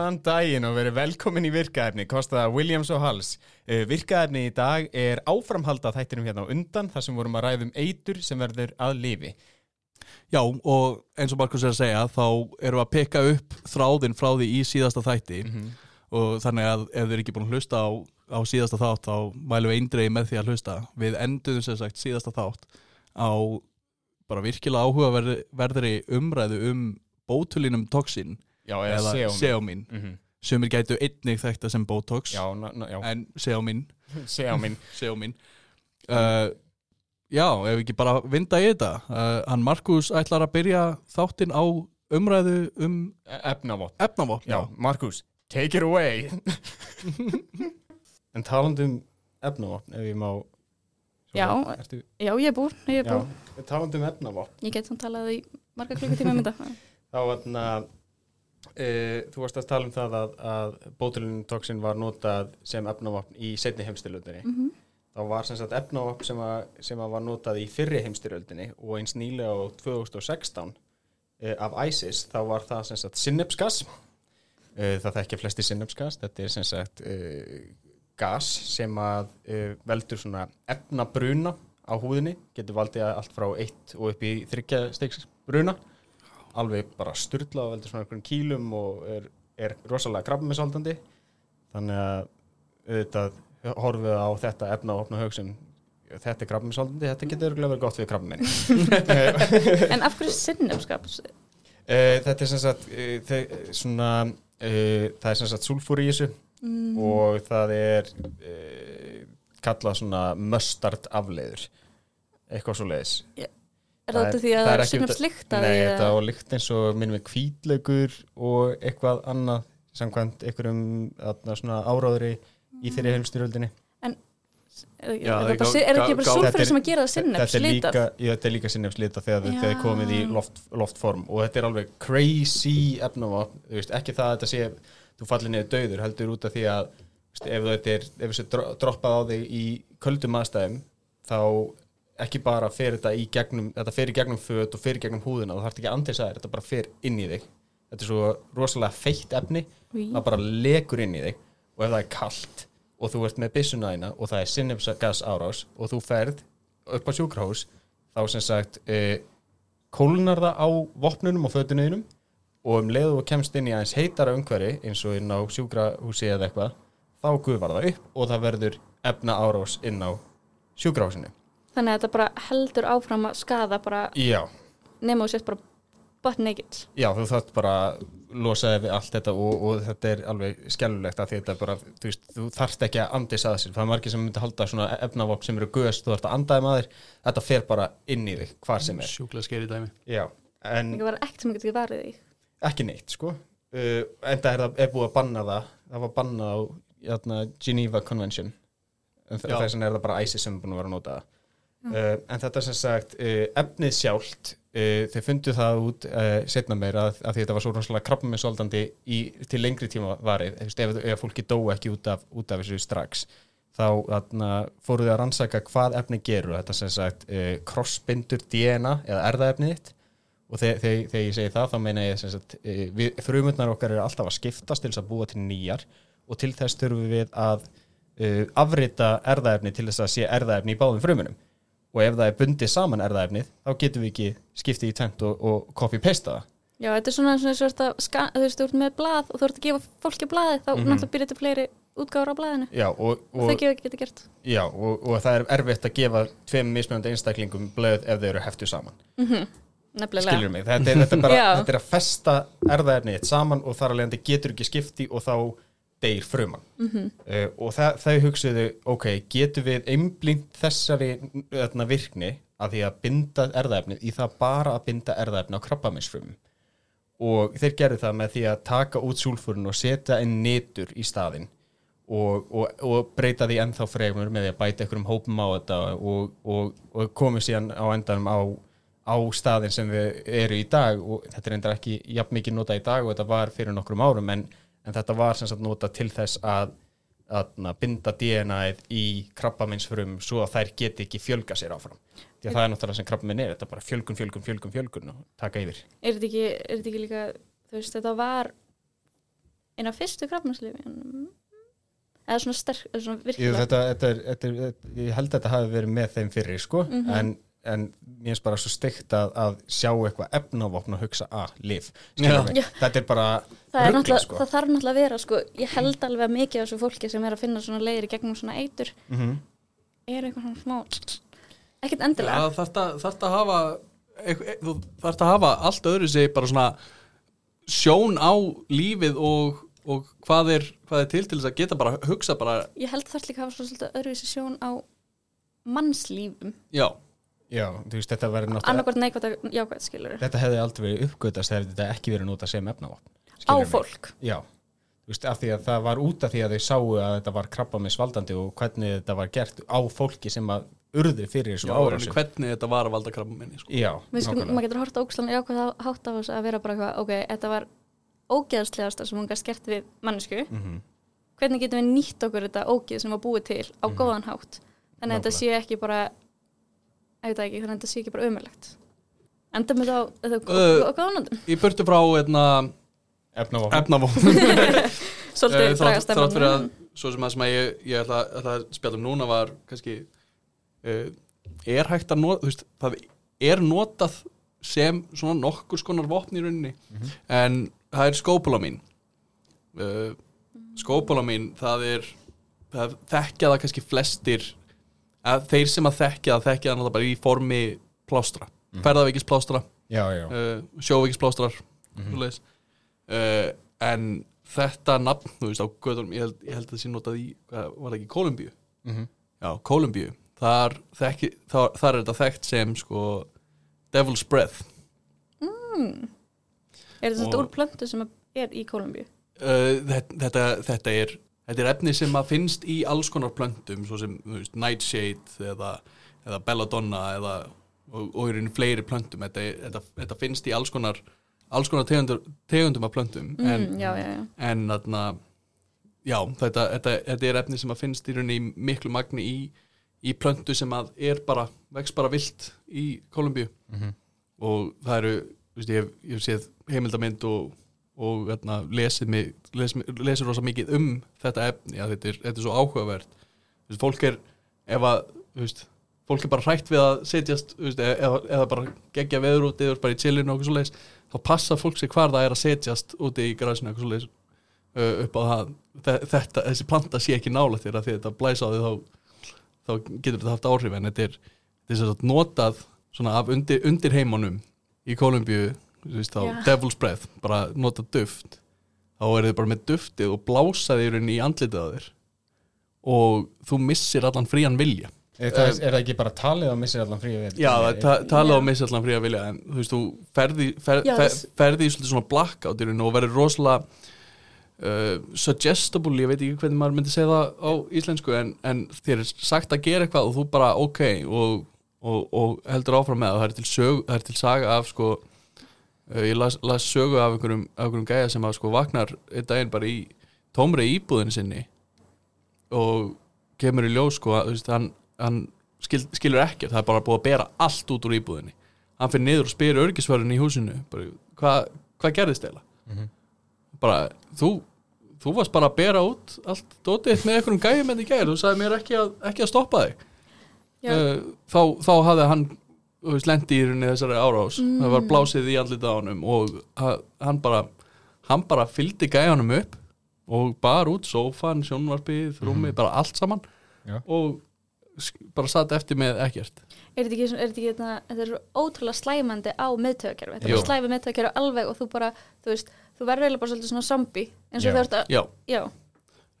Góðan daginn og verið velkomin í virkaefni, kostaða Williams og Hals. Uh, Virkaefni í dag er áframhald að þættinum hérna á undan þar sem vorum að ræðum eitur sem verður að lifi. Já, og eins og Markus er að segja, þá erum við að peka upp þráðinn frá því í síðasta þætti og þannig að ef þið er ekki búin að hlusta á, á síðasta þátt, þá mælum við eindreiði með því að hlusta. Við enduðum sem sagt síðasta þátt á bara virkilega áhugaverðri umræðu um bótulinum toxin Já, eða, eða Seomin. Mm -hmm. Sumir gætu einnig þekta sem Botox, Já, na, na, já, en Seomin, Seomin. Seomin. Uh, já, ef við ekki bara vinda í þetta. Uh, hann Markus ætlar að byrja þáttinn á umræðu um Efnavott. efnavopn. Já, Markus, take it away. en talandi um efnavopn, ef ég má... Já. Ertu, Já, ég er búin, ég er já, búin. talandi um efnavopn. Ég get samt talað í marga klukkutíma um þetta. þá vatna, e, þú varst að tala um það að, að bótulintoxin var notað sem efnavopn í setni heimstyrjöldinni Mm þá var sem sagt efnavopn sem, að, sem að var notað í fyrri heimstyrjöldinni og eins nýlega á 2016 e, af ISIS þá var það sem sagt sinnepsgas e, það þekkja flesti sinnepsgas þetta er sem sagt gas sem að veldur svona efnabruna á húðinni getur valdið allt frá 1 og upp í 3 stegs bruna alveg bara styrla og veldur svona einhverjum kýlum og er, er rosalega krabbamissaldandi þannig að auðvitað horfum við á þetta efna og opna haug sem þetta er krabbamissaldandi, þetta getur örgulega verið gott við krabbamenni En af hverju sinnumskap? Eh, þetta er sem sagt eh, svona, eh, það er sem sagt sulfúr í þessu Mm. og það er kallað svona mustard afleiður eitthvað svo leiðis það það er- út af því að það er það er út af- slikta Nei, þetta á líkt eins og minnum við kvítlaugur og eitthvað annað samkvæmt einhverjum áráðri í þeirri heimstyrjöldinni Er Já, er það það ekki bara þetta er- sem að gera það sinnum þetta er líka, slitað? já, þetta er þegar þegar komið í loftform og þetta er alveg crazy þú veist, ekki það að þetta sé þú fallir niður döður, heldur út af því að ef þetta er, droppað á þig í köldum aðstæðum þá ekki bara fer þetta í gegnum, þetta fer í gegnum föt og fer í gegnum húðina, þú þarft ekki andis að þetta bara fer inn í þig, þetta er svo rosalega feitt efni, Í. það bara lekur inn í þig og ef það er kalt og þú ert með byssuna þína og það er sinnefsgas árás og þú ferð upp á sjúkrahús þá sem sagt e, kólnar það á vopnunum og fötunuðinum og um leið og kemst inn í aðeins heitara umhverfi eins og inn á sjúkrahúsi eða eitthvað þá gufar það upp og það verður efna árás inn á sjúkrahúsinu Þannig að þetta bara heldur áfram að skada bara Já, nema og sett bara butt naked. já þú þarft bara að losa þig við allt þetta og, og þetta er alveg skellulegt að þetta er bara, þú veist, þú þarft ekki að andis að sér, það er margir sem myndi halda svona efnavopn sem eru göst, þú þarft að andaði maður þetta fer bara inn í þig, hvar sem er. Sjúklega skeri dæmi. Já, en Það var ekkert sem getur varðið því. ekki neitt sko. Uh, enda er það er búið að banna það. Það var bannað á játna, Geneva Convention. En þess vegna er það bara ISIS sem er búin að vera að nota það uh, en þetta er sem sagt uh, efnið sjálft uh, þau fundu það út setna meir að, að þetta var svo rosalega krabbaminsaldandi í, til lengri tíma varið. Ef, ef fólki dó ekki út af, út af þessu strax þá þarna, fóru þau að rannsaka hvað efni gerur. Þetta sem sagt crossbindur DNA eða erðaefnið þitt. Og þegar, þegar, þegar ég segi það þá meina ég sagt, við, frumutnar okkar eru alltaf að skiptast til þess að búa til nýjar og til þess þurfum við að afrita erðaefni til þess að sé erðaefni í báðum frumunum og ef það er bundið saman erðaefnið þá getum við ekki skiptið í tent og, og copy-pasta það Já, þetta er svona eins og þú veist, þú ert með blað og þú ert að gefa fólki blaðið þá Mhm. náttúrulega byrja til fleiri útgáður á blaðinu. Já, og, Og og, þau gefa ekki geta gert. já, og, og það er erfitt að gefa tveim mismunandi einstaklingum blöð ef þau eru heftu saman Nefnilega. skilur mig, þetta er, þetta er bara þetta er að festa erðaefnið saman og þar alveg getur ekki skipti og þá deyr fruman. Mhm. uh, og það, þau hugsuðu ok, getur við einblind þessari þarna, virkni að því að binda erðaefnið í það bara að binda erðaefni á krabbaminsfrumum og þeir gerðu það með því að taka út súlfurinn og setja inn nitur í staðinn og, og, og breyta því ennþá fregmur með því að bæta einhverjum hópum á þetta og, og, og komið síðan á endanum á, á staðin sem við eru í dag. Og þetta er endur ekki jafn mikið notað í dag og þetta var fyrir nokkrum árum en, en þetta var sem sagt notað til þess að, að na, binda DNA-ið í krabbaminsfrum svo að þær geti ekki fjölga sér áfram. Því að það er náttúrulega sem krabbaminn er þetta er bara fjölgun, fjölgun, fjölgun, fjölgun og taka yfir. Er þetta ekki, er þetta ekki líka, þú veist, þetta var eina fyrstu krabmannslifin eða svona sterk, eða svona Jú, virkilega. þetta, þetta er, þetta er, ég held að þetta hafi verið með þeim fyrir sko, Mhm. en, en mér finnst bara svo steikt að, að sjá eitthvað efnavopn og hugsa að lif Já. Já. þetta er bara það, er rugl, náttúrulega, sko. það þarf náttúrulega að vera sko, ég held alveg að mikið af þessu fólki sem er að finna svona leiðir gegnum svona eitur mm er eitthvað svona smá ekkert endilega. Já, þarf þetta að hafa e- þú þarf að hafa allt öðru sig bara svona sjón á lífið og, og hvað, er, hvað er til til þess að geta bara hugsa bara, ég held það líka að hafa svona svolítið öðruvísi sjón á mannslífum. Já, Já, þú veist, þetta verið náttúrulega annarkvært neikvægt að jákvægt skilur þetta hefði aldrei verið uppgötast ef þetta ekki verið notað sem efnavopn á fólk? Já, þú veist, af því að það var út af því að þau sáu að þetta var krabba með svaldandi og hvernig þetta var gert á fólki sem að urðu fyrir rauninni árásum. hvernig þetta var að valda krabba minni sko. Já, Við skulum, nákvæmlega. maður getur horta ókslan jákvæð hátt af þess að vera bara eitthvað, ok, þetta var ógeðslegasta sem hún gæst gert við mannesku Mhm. hvernig getum við nýtt okkur þetta ógeð sem var búið til á Mhm. góðan hátt? Þannig að þetta sé ekki bara ég veit það ekki, þannig að þetta sé ekki bara umöðlegt enda með þá Uh, uh, góðanandum, í burtu frá hérna, efnavopn. Svolítið Eh, þrátt, dragast þrátt fyrir að svo sem að sem að ég, ég ætla, ætla að spjalla um núna var kannski uh, er hægt að nota veist, það er notað sem svona nokkur skonar vopn í rauninni en það er skópulamin. Uh, skópulamin það er það þekkja það kannski flestir að þeir sem að þekkja það þekkja það náttúrulega bara í formi plástra. Mm. ferðaveikis plástra. Uh, sjóveikisplástra mm uh, en þetta nafn, þú veist á göðunum ég held, ég held að það sé notað í, hvað, var það ekki Kolumbíu? Mhm. Já, Kolumbíu þar, þekki, þar, þar er þetta þekkt sem sko Devil's Breath. Er þetta úr plöntu sem er í Kolumbíu uh, þetta, þetta, þetta er þetta er efni sem að finnst í alls konar plöntum svo sem veist, Nightshade eða, eða Belladonna eða, og, og í rauninni fleiri plöntum þetta, þetta, þetta finnst í alls konar alls konar tegundur, tegundum af plöntum en, mm, já, já, já. en já, þetta, þetta, þetta er efni sem að finnst í rauninni í miklu magni í, í plöntu sem að er bara vex bara vilt í Kolumbíu Mhm. og það eru veist, ég, hef, ég hef séð heimildamind og, og þarna, lesið mig, les, lesið rosa mikið um þetta efni að þetta er, þetta er svo áhugavert. Veist, fólk er ef að veist, fólk er bara hrætt við að setjast veist, eða, eða bara gegja veður út eða bara í chillinu og okkur svo leis þá passa fólk sig hvar það er að setjast úti í græsinu okkur svo leis uh, upp á það. Þe- þetta, þessi planta sé ekki nála þér að því þetta blæsa á því þá, þá getur þetta haft áhrif en þetta er, þetta er notað af undir, undir heimunum í Kolumbíu veist, þá Já. Devil's Breath, bara nota duft þá er þið bara með duftið og blásaði í andlitið á þér og þú missir allan frían vilja Er það, er það ekki bara talið að missir allan frí við? Já, það ta tala Já. á missa allan frían vilja en þú veist, þú ferði, fer, Já, fer, ferði í svona blackout og verður rosalega uh, suggestible, ég veit ekki hvernig maður myndi segja það á íslensku en, en þér er sagt að gera eitthvað og þú bara ok og, og, og heldur áfram með það, það er til, sög, það er til saga af sko uh, ég las, las sögu af einhverjum, af einhverjum gæja sem að sko vaknar einn daginn bara í tómri íbúðinu sinni og kemur í ljós sko, að, hann, hann skil, skilur ekkert, það er bara búið að bera allt út úr íbúðinni hann fyrir niður og spyrir örgisverðin í húsinu bara, hvað hva gerðist eða Mhm. bara, þú þú varst bara að bera út allt dótið með einhverjum gæjum en í gæri, þú sagði mér ekki að, ekki að stoppa þig Já. uh, þá, þá hafði hann lendi í rauninni þessari árás. Það var blásið í á honum og ha- hann bara hann bara fylgdi gæjanum upp og bar út sófan, sjónvarpið, rúmið, bara allt saman. Já. og bara satt eftir með ekkert. Er þetta ekki, er þetta ekki þetta, þetta er svo ótrúlega slæmandi á meðtöðakerfi Þetta er slæmi meðtöðakerfi alveg og þú bara, þú veist, þú verður eiginlega bara svolítið svona zombie eins og Já. þú ert að, já, já,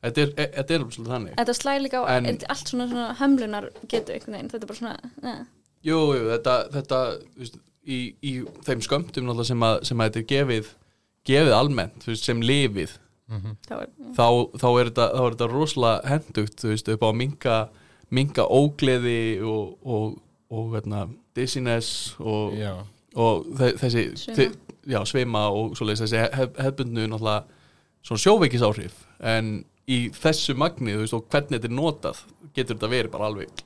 þetta er, e- þetta er svolítið þannig. Þetta slæði líka á En- allt svona, svona hömlunar getu einhvern veginn, þetta er bara svona, neða Jú, jú, þetta, þetta veist, í, í þeim skömmtum sem að, sem að þetta er gefið gefið almennt, veist, sem lifið þá er, þá, þá, er þetta, þá er þetta rosalega hendugt veist, upp á að minka, minka ógleði og, og, og hérna, dizziness og, og þe- þessi Svima. já, svima og svoleiðis þessi hef, hefbundnu svona sjóveikisáhrif en í þessu magni, þú veist, og hvernig þetta er notað getur þetta verið bara alveg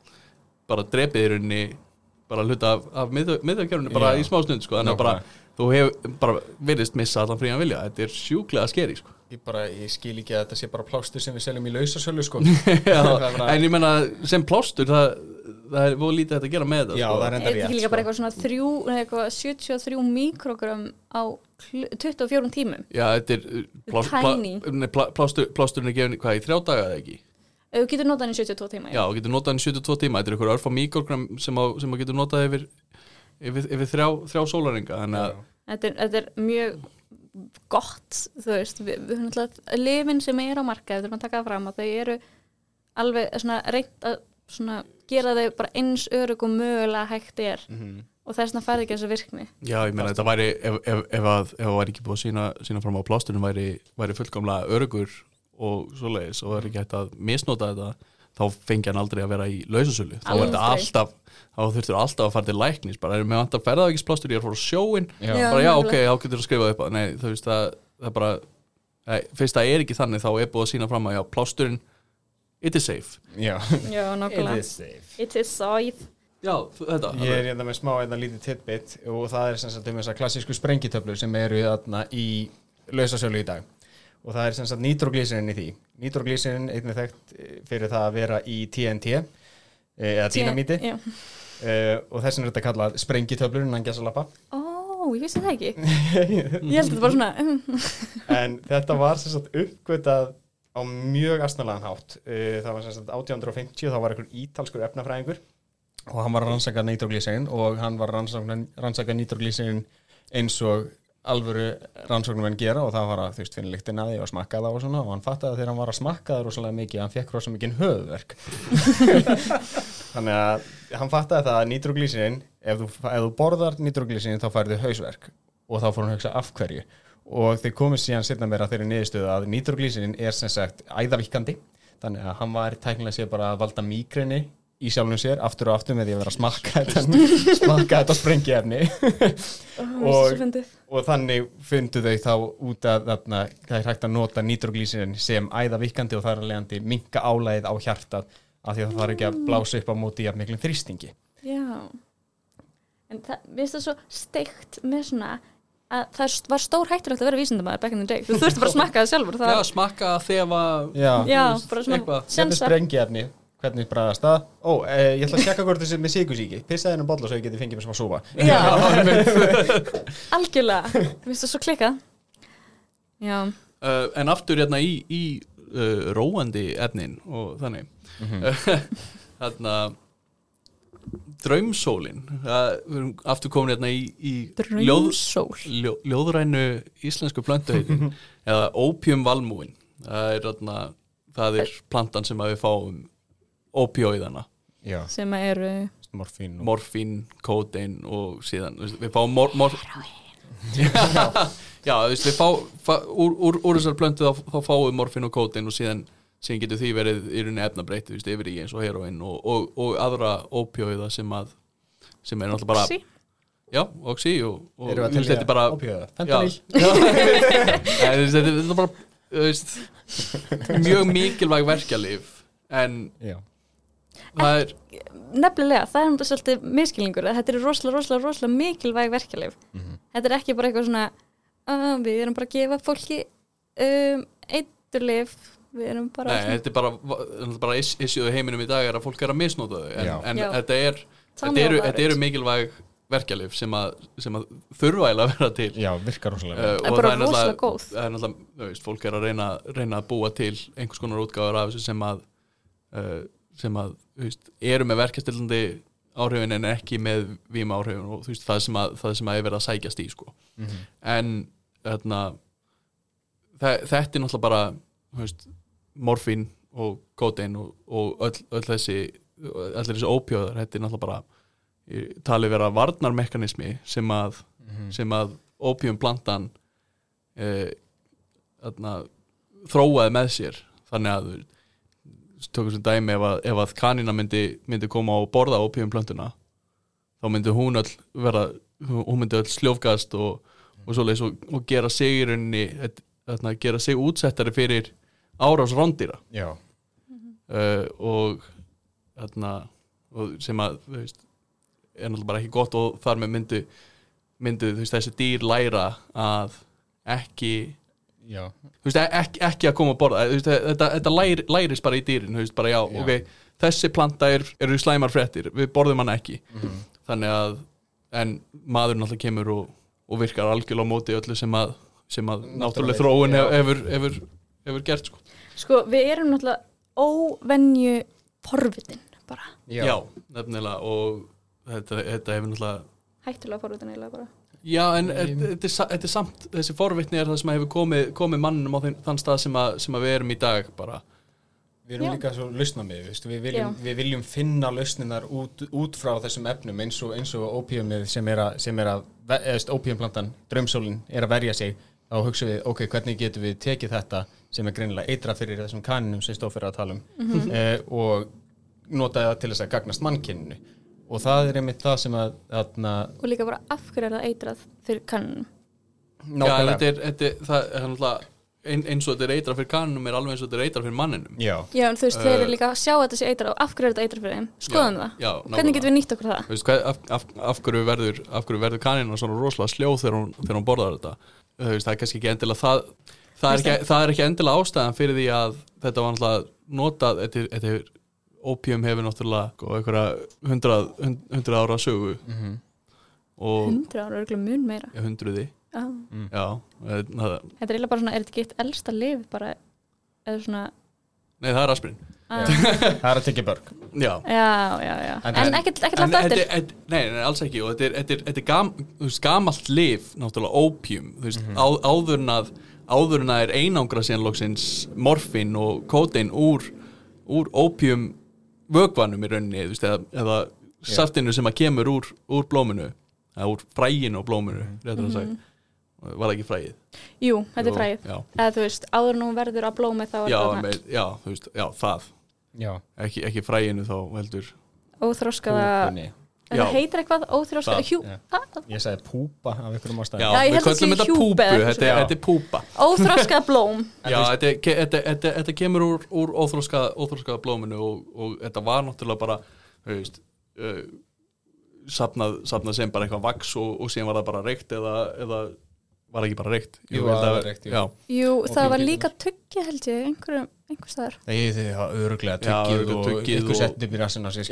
bara drepið í rauninni bara hluta af, af miðvækjörunni bara Já. í smá stund sko, þannig að bara þú hefur bara virðist missa allan frían vilja, þetta er sjúklega skeri sko. Ég bara, ég skil ekki að þetta sé bara plástur sem við seljum í lausasölu sko Það bara- en ég menna sem plástur það, það er voru lítið að gera með þetta Já, sko. það er þetta ekki líka sko. bara eitthvað svona þrjú, eitthvað 73 mikrogram á kl- 24 tímum Já, þetta er uh, plás, Tiny. plá, nei, plá, plástur, plásturinn er gefin hvað í þrjá daga eða ekki Þú getur notað hann í 72 tíma Já, þú getur notað hann í 72 tíma. Þetta er ykkur örfá mikrogram sem, þú getur notað yfir, yfir, yfir þrjá, þrjá sólaringa Þannig að Þetta er, þetta er mjög gott þú veist, við, við höfum alltaf lifin sem er á markaði, við þurfum að taka það fram að þau eru alveg svona reynt að svona gera þau bara eins örug og mögulega hægt er. Mhm. og þess vegna færði ekki þessa virkni. Já, ég meina þetta væri ef, ef, ef, að, ef það væri ekki búið að sína, sína fram á plásturinn væri, væri fullkomlega örugur og svoleiðis og það er ekki hægt að misnota þetta þá fengi hann aldrei að vera í lausasölu. Þá er þetta alltaf þá þurftur alltaf að fara til læknis. Bara erum við vant að ferða ekki plástur, ég er að á sjóin Já. Bara já, ok, þá getur þú að skrifa upp á nei, þú veist það, það er bara nei, fyrst það er ekki þannig þá er búið að sína fram að já, plásturinn it is safe. Já, Já, it nákvæmlega is safe. It is safe. Já, þetta. Ég er hérna með smá einna lítið tidbit og það er sem sagt um þessar klassísku sprengitöflur sem eru í lausasölu í dag og það er sem sagt nitroglísinin í því. Nitroglísinin einnig þekkt eh, fyrir það að vera í TNT eh, eða dínamíti uh, og þess vegna er þetta kallað sprengitöflur innan gæsalappa Ó, ég vissi það ekki. Ég held þetta bara svona mm, en þetta var sem sagt uppgötað á mjög astnalagan hátt. Uh, það var sem sagt 1850 þá var einhver ítalskur efnafræðingur og hann var að rannsaka nitroglísinin og hann var að rannsaka, rannsaka nitroglísinin eins og alvöru rannsóknum en gera og það var að þú veist finna lyktin að því og smakka það og svona og hann fattaði að þegar hann var að smakka það rosalega mikið hann fekk rosalega mikið höfverk þannig að hann fattaði það að nitroglísinin ef þú, ef þú borðar nitroglísinin þá færðu hausverk og þá fór hann að hugsa af hverju. Og þeir komið síðan setna meira þeirri niðurstöðu að nitroglísinin er sem sagt æðavíkandi þannig að hann var tæknilega sér bara að valda mígreni í sjálfum sér aftur og aftur með því að vera að smakka þetta, smakka þetta svo fyndið. og þannig fundu þau þá út að þarna, það er hægt að nota nitroglísinin sem æðavíkandi og það er að leiðandi minka álæðið á hjartað af því að það þarf ekki að blása upp á móti jafn miklum þrýstingi. Já. En það, mér finnst það svo steikt með svona að það var stór hættulegt að vera vísindamæður back in the day, þú þurfti bara að smakka það sjálfur það, Já, smakka þefa Já, já, veist, bara svona eitthvað. Er hvernig bræðast það? Ó, eh, ég ætla að sjekka hvort þessi með sigursíki pissaði hennar bolla svo ég geti fengið mér sem að súpa. Já, algjörlega. Mér finnst það svo klikkað. Já, uh, En aftur hérna í, í uh, róandi efnin og þannig. Þarna Draumsólin. Það, Við erum aftur komin hérna í, í ljóð, ljó, ljóðrænu íslensku plöntuheitin eða opium valmúin það er, þarna, það er plantan sem að við fáum opioidana Já, sem að eru morfín og... morfín, kódein og síðan við fáum mor, mor... já, já þú veist, við fá, fá úr, úr, úr þessar plöntu þá, þá fáum við morfín og kódein og síðan, síðan getur því verið í rauninni efnabreitt þú veist, yfir í eins og heroin og, og, og aðra opioida sem að sem er náttúrulega bara Oxy? já, oxy og, og við að telja er bara þú veist, þetta er bara veist, mjög mikilvæg verkjalif en Já, er Nefnilega, það er um svolítið miskilningur að þetta er rosalega, rosalega, rosalega mikilvæg verkjalif Þetta er ekki bara eitthvað svona uh, við erum bara að gefa fólki um, eiturlif við erum bara Nei, þetta er bara, þetta er bara is- issueðu heiminum í dag er að fólk er að misnóta þau en, en þetta er þetta eru, þetta eru mikilvæg verkjalif sem að, sem að þurfa eiginlega að vera til. Já, virkar rosalega Uh, er og bara það er rosalega náttúrulega góð. það er náttúrulega, þú veist, fólk er að reyna, reyna að búa til einhvers konar útgáður af þessu sem að uh, sem að, veist, eru með verkjastillandi áhrifin en ekki með víma áhrifin og veist, það sem að, það er verið að sækjast í, sko. Mhm. en þarna þe- þetta er náttúrulega bara veist, morfín og kótein og, og öll, öll þessi allir þessi ópjóðar, þetta er náttúrulega bara talið vera varnarmekanismi sem að, sem að ópjumplantan eh, þarna, þróaði með sér. Þannig að tökum sem dæmi ef að, ef að kanina myndi, myndi koma og borða ópjumplöntuna þá myndi hún öll vera hún myndi öll sljófgast og, og og, og gera sig í rauninni þarna, gera sig útsettari fyrir árás rándýra. Já, uh, og, þarna, og sem að veist, er náttúrulega bara ekki gott og þar með myndu þú veist, þessi dýr læra að ekki veist, ekki, ekki að koma að borða veist, þetta, þetta læri, læris bara í dýrin veist, bara já, Já. ok, þessi planta er, eru slæmar fréttir, við borðum hann ekki Mhm. þannig að en maðurinn alltaf kemur og, og virkar algjörlega á móti öllu sem að sem að náttúrulega þróun já. hefur, hefur, hefur gert sko. Sko, við erum náttúrulega óvenju forvitin bara, já. nefnilega og þetta, þetta hefur náttúrulega hættulega forvitin eiginlega bara Já, en þetta þetta er, samt, þessi forvitni er það sem hefur komið, komið mannum á þeim, þann stað sem, að, sem að við erum í dag bara. Við erum Já. líka svo lausnamið, við, viljum, við viljum finna lausninar út, út frá þessum efnum eins og, eins og opiumið sem er að, sem er að eða opiumplantan, draumsólin, er að verja sig þá hugsa við, ok, hvernig getum við tekið þetta sem er greinilega eitra fyrir þessum kaninum sem stóð fyrir að tala um eh, og nota það til þess að gagnast mannkinninu og það er einmitt það sem að, að og líka bara af hverju er það eitrað fyrir kannunum Já, en þetta er, þetta er, það er náttúrulega ein, eins og þetta er eitra fyrir kanunum er alveg eins og þetta er eitra fyrir manninum. Já, Já, en þú veist, Uh, þeir eru líka að sjá að þetta sé eitrað og af hverju er þetta eitrað fyrir þeim, skoðum það. Já, hvernig getum við nýtt okkur það? Veist, hvað, af, af, af hverju verður, verður kanina svona rosalega sljóð þegar hún, þegar hún borðar þetta? Þú veist, það er kannski ekki endilega það, það er ekki, það er ekki endilega ástæðan fyrir því að þetta var náttúrulega notað, þetta er, þetta er opium hefur náttúrulega sko, einhverja hundrað, hund- hundrað ára sögu. Mhm. og hundra ára, örgulega mun meira. Ja, hundruði, Já. já eh, það, þetta er eiginlega bara svona, er þetta ekki eitt elsta lif bara, eða svona nei það er aspirin að, það er að tekja börg já, já, já, já. En- en ekkert langt eftir. er- þetta- Nei, nei, alls ekki. Og þetta er, þetta þetta gam, gamalt lif náttúrulega þú veist, á, áður en að áður en að er einangra síðan loksins morfin og kótein úr úr ópjum vögvanum í rauninni, veist, eða, eða saftinu sem að kemur úr, úr blóminu eða úr fræginu á blóminu réttur að segja, var það ekki frægið jú, þetta er fræðið eða þú veist, áður nú verður að blómi þá er já, með, já, þú veist, já, það. Já, ekki, ekki fræginu þá heldur. Óþróskaða púpunni það heitir eitthvað Það, hjú, já. það, Ég sagði púpa af einhverjum ástæðum. Já, Já, ég við held að köllum sé þetta púpu, þetta er, er púpa. Óþróskað blóm. Já, þetta, ke- þetta, þetta, þetta kemur úr, óþróskaða blóminu og, og þetta var náttúrulega bara þú veist, uh, safnað, safnað sem bara eitthvað vaks og, og síðan var það bara reykt eða, eða var ekki bara reykt? Jú, það að- var líka tuggja held ég einhverjum, einhver staðar Nei, þið hafa öruglega örugglega og tuggið ykkur og- sett upp í rassina sér,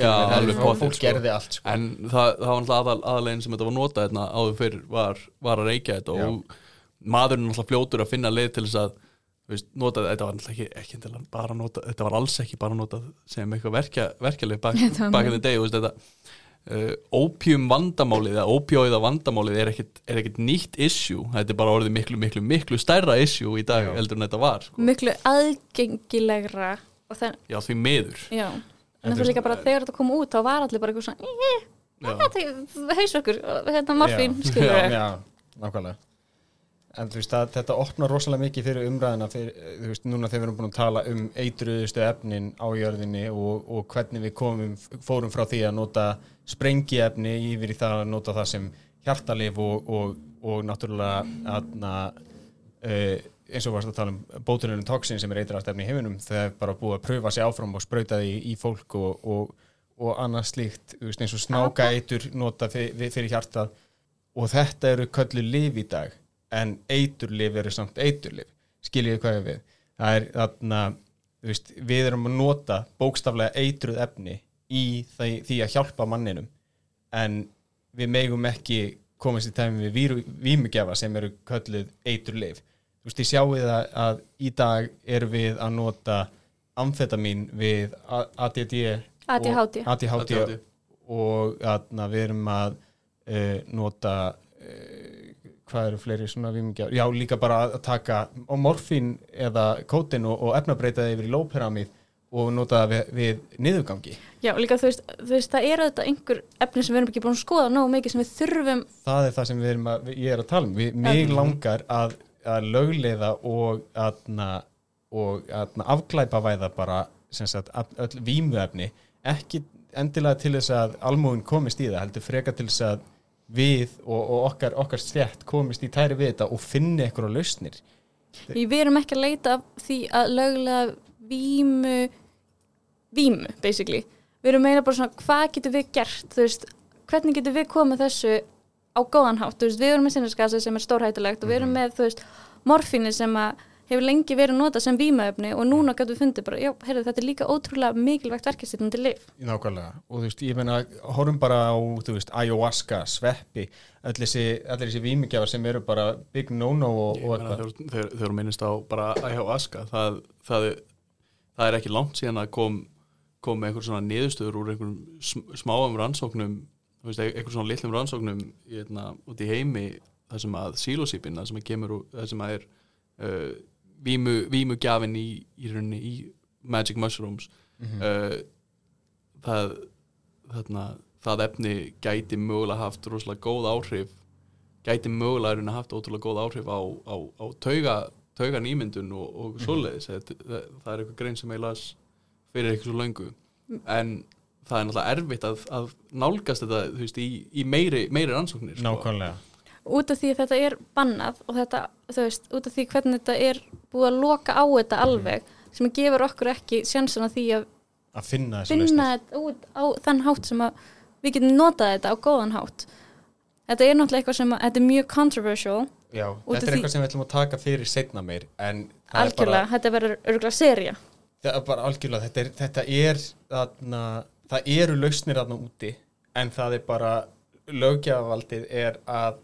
fólk sko. gerði allt sko. en það, það var aðal, aðalegin sem þetta var notað hérna, áður fyrr var, var að reykja þetta Já. og maðurinn náttúrulega fljótur að finna leið til þess að þú veist, nota, þetta var náttúrulega ekki, ekki bara notað, þetta var alls ekki bara notað sem eitthvað verkja, verkjaleg bak, Þetta var bak in the day, þú veist, þetta uh, opium vandamálið eða opioida vandamálið er ekkit, er ekkit nýtt issue, þetta er bara orðið miklu, miklu, miklu stærra issue í dag heldur en þetta var, sko. miklu aðgengilegra þann, já því miður. Já. En en þú það líka bara þegar þetta kom út þá var allir bara eitthvað svona "Eh, já, þetta er morfín Já. við já, nákvæmlega En þú veist, að, þetta opnar rosalega mikið fyrir umræðina fyrir, þú veist, núna þegar við erum búin að tala um eitruðustu efnin á jörðinni og, og hvernig við komum, fórum frá því að nota sprengiefni yfir í það að nota það sem hjartalif og, og, og náttúrulega aðna, uh, eins og varst að tala um bótununum toxin sem er eitrast efni í heiminum er bara búið að pröfa sig áfram og sprauta því í fólk og, annað slíkt, þú veist, eins og snáka eitur nota fyrir, fyrir hjartað. Og þetta eru köllu lif í dag en eiturlif eru samt eiturlif skiljið hvað ég við það er þarna, þú veist, við erum að nota bókstaflega eitruð efni í því, því að hjálpa manninum en við megum ekki komast í tæmi við víru, vímugjafa sem eru kölluð eiturlif þú veist, ég sjáu það að í dag erum við að nota amfetamin við ADD og- ADHD. ADHD ADHD. og að við erum að uh, nota uh, hvað eru fleiri svona vímingjar? Já líka bara að taka og morfín eða kótin og, og efnabreita það yfir í lóperamið og nota það við, við niðurgangi. Já, líka þú veist, þú veist, það eru þetta einhver efni sem við erum ekki búin að skoða nógu mikið sem við þurfum það er það sem við erum að, ég er að tala um. Við, mig langar að, að lögleiða og aðna og aðna afklæpa væða bara sem sagt, öll vímuefni ekki endilega til þess að almúin komist í það, heldur freka til þess að við og, og okkar, okkar stjætt komist í tæri við þetta og finni eitthvað lausnir. Við erum ekki að leita því að löglega vímu vímu, basically. Við erum meina bara svona, hvað getum við gert veist, hvernig getum við komið þessu á góðan hátt, þú veist, við erum með sinnaskasi sem er stórhættulegt og við erum með, þú veist, morfíni sem að hefur lengi verið notað sem vímaöfni og núna gætu við fundið bara, já, heyrðu, þetta er líka ótrúlega mikilvægt verkefstýrnandi lif. Nákvæmlega, og þú veist, ég meina horfum bara á, þú veist, ayahuasca, sveppi allir þessi, allir þessi vímigjafar sem eru bara big no-no og, Ég eitthvað þegar, þegar, þegar þú minnist á bara ayahuasca það, það, er- það er ekki langt síðan að kom, kom einhver svona niðurstöður úr einhverjum sm- smáum rannsóknum þú veist, einhver svona litlum rannsóknum hérna, út í heimi það sem að sílósípin, það sem að kemur úr- það sem að er uh, vímu, vímugjafin í, í rauninni í magic mushrooms. Uh, það þarna, það efni gæti mögulega haft rosalega góð áhrif gæti mögulega rauninni haft ótrúlega góð áhrif á, á, á tauga, taugan ímyndun og, og svoleiðis. Það, það, það er eitthvað grein sem ég las fyrir eitthvað svo löngu. En það er náttúrulega erfitt að, að nálgast þetta veist, í, í meiri, meiri rannsóknir sko. Út af því að þetta er bannað og þetta, þú veist, út af því hvernig þetta er búið að loka á þetta alveg sem gefur okkur ekki sjansana því að að finna finna þetta út á þann hátt sem að við getum notað þetta á góðan hátt. Þetta er náttúrulega eitthvað sem að, þetta er mjög controversial, Já, þetta er eitthvað sem við ætlum að taka fyrir setna meir algjörlega, þetta verður örgulega serja. það er bara algjörlega þetta er, þetta er þarna, það eru lausnir þarna úti en það er bara lögjafaldið er að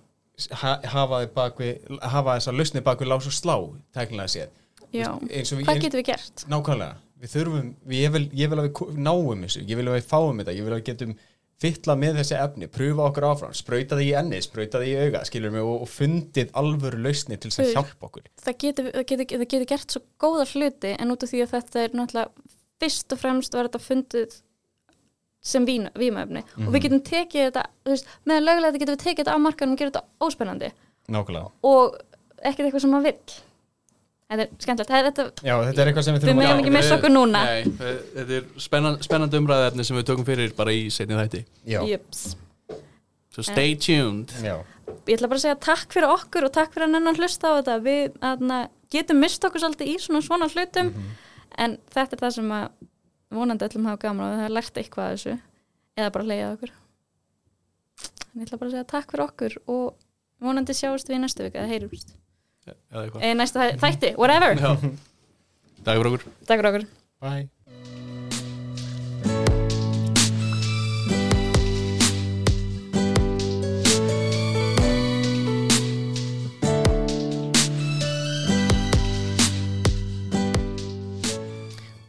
hafa, þið bakvið, hafa þessa lausnir bakvið lás og slá tæknilega séð. Við, hvað getum við gert? Nákvæmlega, við þurfum, við, ég, vil, ég vil að við náum þessu, ég vil að við fáum þetta, ég vil að við getum fylla með þessi efni, pröfa okkur áfram, sprauta það í ennið, sprauta það í auga, skilur mig, og, og fundið alvöru lausni til þess að hjálpa okkur. Það getur, það getur gert svo góða hluti en út af því að þetta er náttúrulega fyrst og fremst var þetta fundið sem vín, vímaöfni og Mhm. við getum tekið þetta, veist, með lögulega getum við tekið þetta á markanum og gera þetta óspennandi Nákvæmlega. og ekkert eitthvað sem maður vill Þetta er skemmtilegt, er þetta Já, þetta er eitthvað sem við Við þurfum að ekki missa okkur núna. Nei, þetta er spennan, spennandi umræðefni sem við tökum fyrir bara í setni þætti Já, Jöps. so stay tuned já, Ég ætla bara að segja takk fyrir okkur og takk fyrir að nennan hlusta á þetta við aðna, getum mist okkur svolítið í svona svona hlutum Mhm. en þetta er það sem að vonandi öllum hafa gaman og það er lært eitthvað af þessu. Eða bara leiða okkur. En ég ætla bara að segja takk fyrir okkur og vonandi sjáumst við í næstu vika eða heyrumst. Eða eitthvað. Eða næsta þæ- þætti, whatever. Takk fyrir okkur. Takk fyrir okkur. Bye.